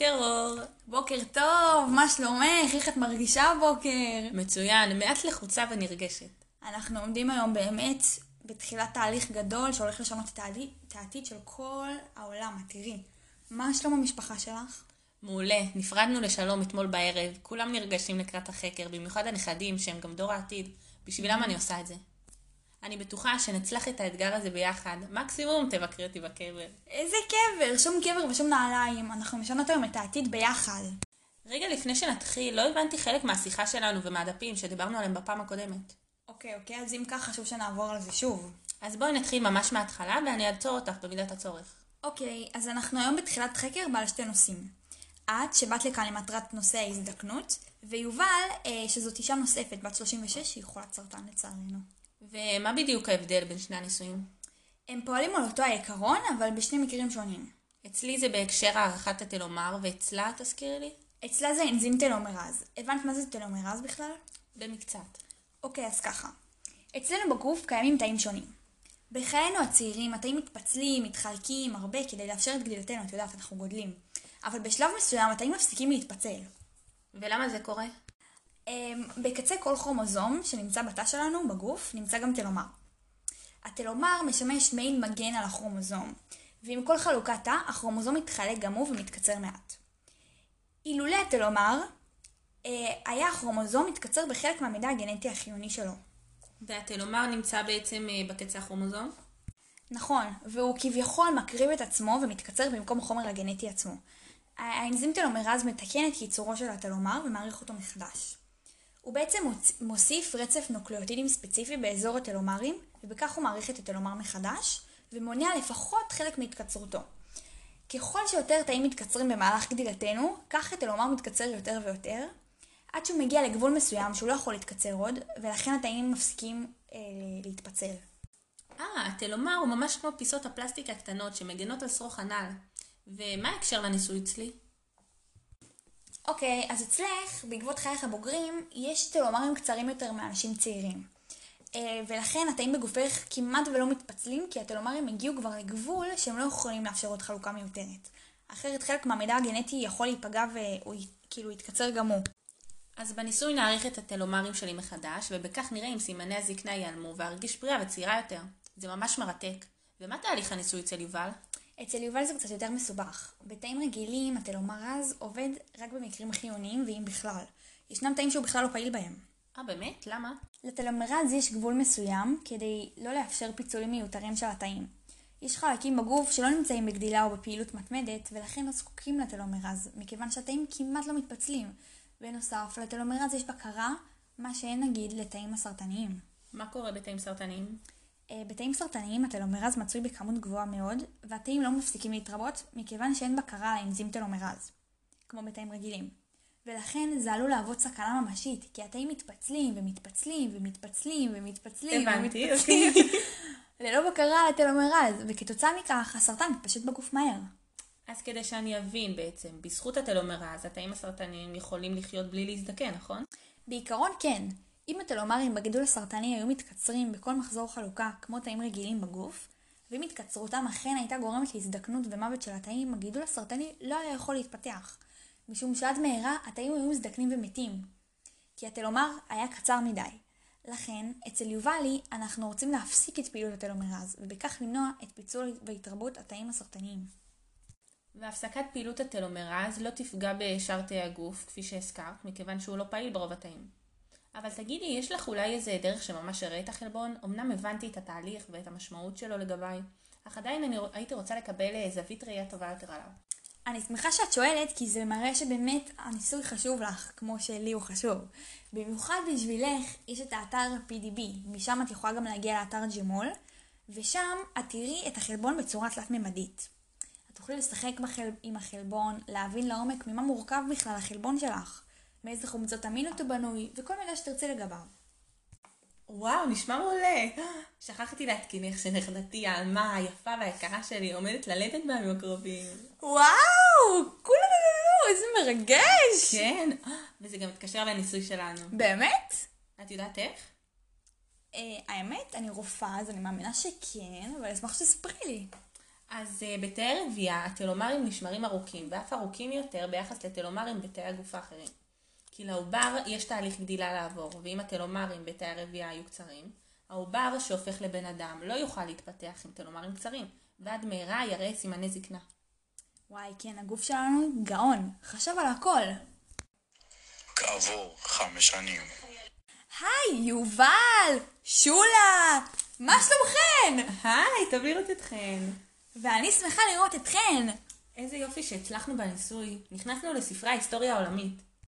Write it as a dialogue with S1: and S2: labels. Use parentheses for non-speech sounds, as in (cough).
S1: בוקר אור.
S2: בוקר טוב, מה שלומך? איך את מרגישה הבוקר?
S1: מצוין, מעט לחוצה ונרגשת.
S2: אנחנו עומדים היום באמת בתחילת תהליך גדול שהולך לשנות את העתיד, את העתיד של כל העולם. את תראי, מה שלום המשפחה שלך?
S1: מעולה, נפרדנו לשלום אתמול בערב, כולם נרגשים לקראת החקר, במיוחד הנכדים שהם גם דור העתיד. בשבילם אני עושה את זה. אני בטוחה שנצלח את האתגר הזה ביחד. מקסימום תבקרי אותי בקבר.
S2: איזה קבר, שום קבר ושום נעליים. אנחנו משנות היום את העתיד ביחד.
S1: רגע לפני שנתחיל, לא הבנתי חלק מהשיחה שלנו ומהדפים שדיברנו עליהם בפעם הקודמת.
S2: אוקיי, אוקיי, אז אם כך חשוב שנעבור על זה שוב.
S1: אז בואי נתחיל ממש מההתחלה ואני אעצור אותך במידת הצורך.
S2: אוקיי, אז אנחנו היום בתחילת חקר בעל שתי נושאים. את, שבאת לכאן למטרת נושא ההזדקנות, ויובל, אה, שזאת אישה נוספת, בת 36, שהיא חולת סרטן לצערנו.
S1: ומה בדיוק ההבדל בין שני הניסויים?
S2: הם פועלים על אותו העיקרון, אבל בשני מקרים שונים.
S1: אצלי זה בהקשר הערכת הטלומר, ואצלה תזכירי לי?
S2: אצלה זה אנזים טלומרז. הבנת מה זה טלומרז בכלל?
S1: במקצת.
S2: אוקיי, אז ככה. אצלנו בגוף קיימים תאים שונים. בחיינו הצעירים התאים מתפצלים, מתחלקים הרבה כדי לאפשר את גדילתנו, את יודעת, אנחנו גודלים. אבל בשלב מסוים התאים מפסיקים להתפצל.
S1: ולמה זה קורה?
S2: אמ, בקצה כל כרומוזום שנמצא בתא שלנו, בגוף, נמצא גם טלומר. הטלומר משמש מעין מגן על הכרומוזום, ועם כל חלוקת תא, הכרומוזום מתחלק גם הוא ומתקצר מעט. אילולא הטלומר, אה, היה הכרומוזום מתקצר בחלק מהמידע הגנטי החיוני שלו.
S1: והטלומר נמצא בעצם אה, בקצה הכרומוזום?
S2: נכון, והוא כביכול מקריב את עצמו ומתקצר במקום החומר הגנטי עצמו. האנזים טלומרז מתקן את קיצורו של הטלומר ומעריך אותו מחדש. הוא בעצם מוסיף רצף נוקלאוטידים ספציפי באזור הטלומרים, ובכך הוא מעריך את הטלומר מחדש, ומונע לפחות חלק מהתקצרותו. ככל שיותר תאים מתקצרים במהלך גדילתנו, כך הטלומר מתקצר יותר ויותר, עד שהוא מגיע לגבול מסוים שהוא לא יכול להתקצר עוד, ולכן התאים מפסיקים אה, להתפצל.
S1: אה, הטלומר הוא ממש כמו פיסות הפלסטיק הקטנות שמגנות על שרוך הנעל. ומה ההקשר לניסוי אצלי?
S2: אוקיי, אז אצלך, בעקבות חייך הבוגרים, יש טלומרים קצרים יותר מאנשים צעירים. אה, ולכן התאים בגופך כמעט ולא מתפצלים, כי הטלומרים הגיעו כבר לגבול שהם לא יכולים לאפשר עוד חלוקה מיותרת. אחרת חלק מהמידע הגנטי יכול להיפגע והוא כאילו יתקצר גם הוא.
S1: אז בניסוי נעריך את הטלומרים שלי מחדש, ובכך נראה אם סימני הזקנה ייעלמו וארגיש בריאה וצעירה יותר. זה ממש מרתק. ומה תהליך הניסוי אצל יובל?
S2: אצל יובל זה קצת יותר מסובך. בתאים רגילים הטלומרז עובד רק במקרים חיוניים ואם בכלל. ישנם תאים שהוא בכלל לא פעיל בהם.
S1: אה, באמת? למה?
S2: לטלומרז יש גבול מסוים כדי לא לאפשר פיצולים מיותרים של התאים. יש חלקים בגוף שלא נמצאים בגדילה או בפעילות מתמדת, ולכן לא זקוקים לטלומרז, מכיוון שהתאים כמעט לא מתפצלים. בנוסף, לטלומרז יש בקרה, מה שאין נגיד לתאים הסרטניים.
S1: מה קורה בתאים סרטניים?
S2: אה, בתאים סרטניים הטלומרז מצוי בכמות גבוהה מאוד, והתאים לא מפסיקים להתרבות, מכיוון שאין בקרה על האנזים טלומרז, כמו בתאים רגילים. ולכן זה עלול להוות סכנה ממשית, כי התאים מתפצלים ומתפצלים ומתפצלים ומתפצלים
S1: הבנתי,
S2: ומתפצלים (laughs) ללא בקרה על הטלומרז, וכתוצאה מכך הסרטן מתפשט בגוף מהר.
S1: אז כדי שאני אבין בעצם, בזכות הטלומרז התאים הסרטניים יכולים לחיות בלי להזדקן, נכון?
S2: בעיקרון כן. אם הטלומרים בגידול הסרטני היו מתקצרים בכל מחזור חלוקה כמו תאים רגילים בגוף, ואם התקצרותם אכן הייתה גורמת להזדקנות ומוות של התאים, הגידול הסרטני לא היה יכול להתפתח, משום שעד מהרה התאים היו מזדקנים ומתים, כי הטלומר היה קצר מדי. לכן, אצל יובלי אנחנו רוצים להפסיק את פעילות הטלומרז, ובכך למנוע את פיצול והתרבות התאים הסרטניים.
S1: והפסקת פעילות הטלומרז לא תפגע בשאר תאי הגוף, כפי שהזכרת, מכיוון שהוא לא פעיל ברוב התאים. אבל תגידי, יש לך אולי איזה דרך שממש הראה את החלבון? אמנם הבנתי את התהליך ואת המשמעות שלו לגביי, אך עדיין אני הייתי רוצה לקבל אה, זווית ראייה טובה יותר עליו.
S2: אני שמחה שאת שואלת, כי זה מראה שבאמת הניסוי חשוב לך, כמו שלי הוא חשוב. במיוחד בשבילך, יש את האתר PDB, משם את יכולה גם להגיע לאתר ג'מול, ושם את תראי את החלבון בצורה תלת-ממדית. את תוכלי לשחק בחל... עם החלבון, להבין לעומק ממה מורכב בכלל החלבון שלך. מאיזה חומצות אמינות הוא בנוי, וכל מידע שתרצי לגביו.
S1: וואו, נשמע מעולה. (gasps) שכחתי להתקינך שנכדתי העלמה היפה והיקרה שלי עומדת ללדת בימים הקרובים.
S2: וואו, כולם נולדו, איזה מרגש.
S1: כן, (gasps) וזה גם מתקשר לניסוי שלנו.
S2: באמת?
S1: את יודעת איך?
S2: אה, האמת, אני רופאה, אז אני מאמינה שכן, אבל אשמח שתספרי לי.
S1: אז uh, בתאי רבייה הטלומרים נשמרים ארוכים, ואף ארוכים יותר ביחס לטלומרים בתאי הגוף האחרים. כי לעובר יש תהליך גדילה לעבור, ואם הטלומרים בתאי הרבייה היו קצרים, העובר שהופך לבן אדם לא יוכל להתפתח עם טלומרים קצרים, ועד מהרה יראה סימני זקנה.
S2: וואי, כן, הגוף שלנו גאון. חשב על הכל.
S3: כעבור חמש שנים.
S2: היי, יובל! שולה! מה שלומכן?
S1: היי, טוב לראות אתכן.
S2: ואני שמחה לראות אתכן.
S1: איזה יופי שהצלחנו בניסוי. נכנסנו לספרי ההיסטוריה העולמית.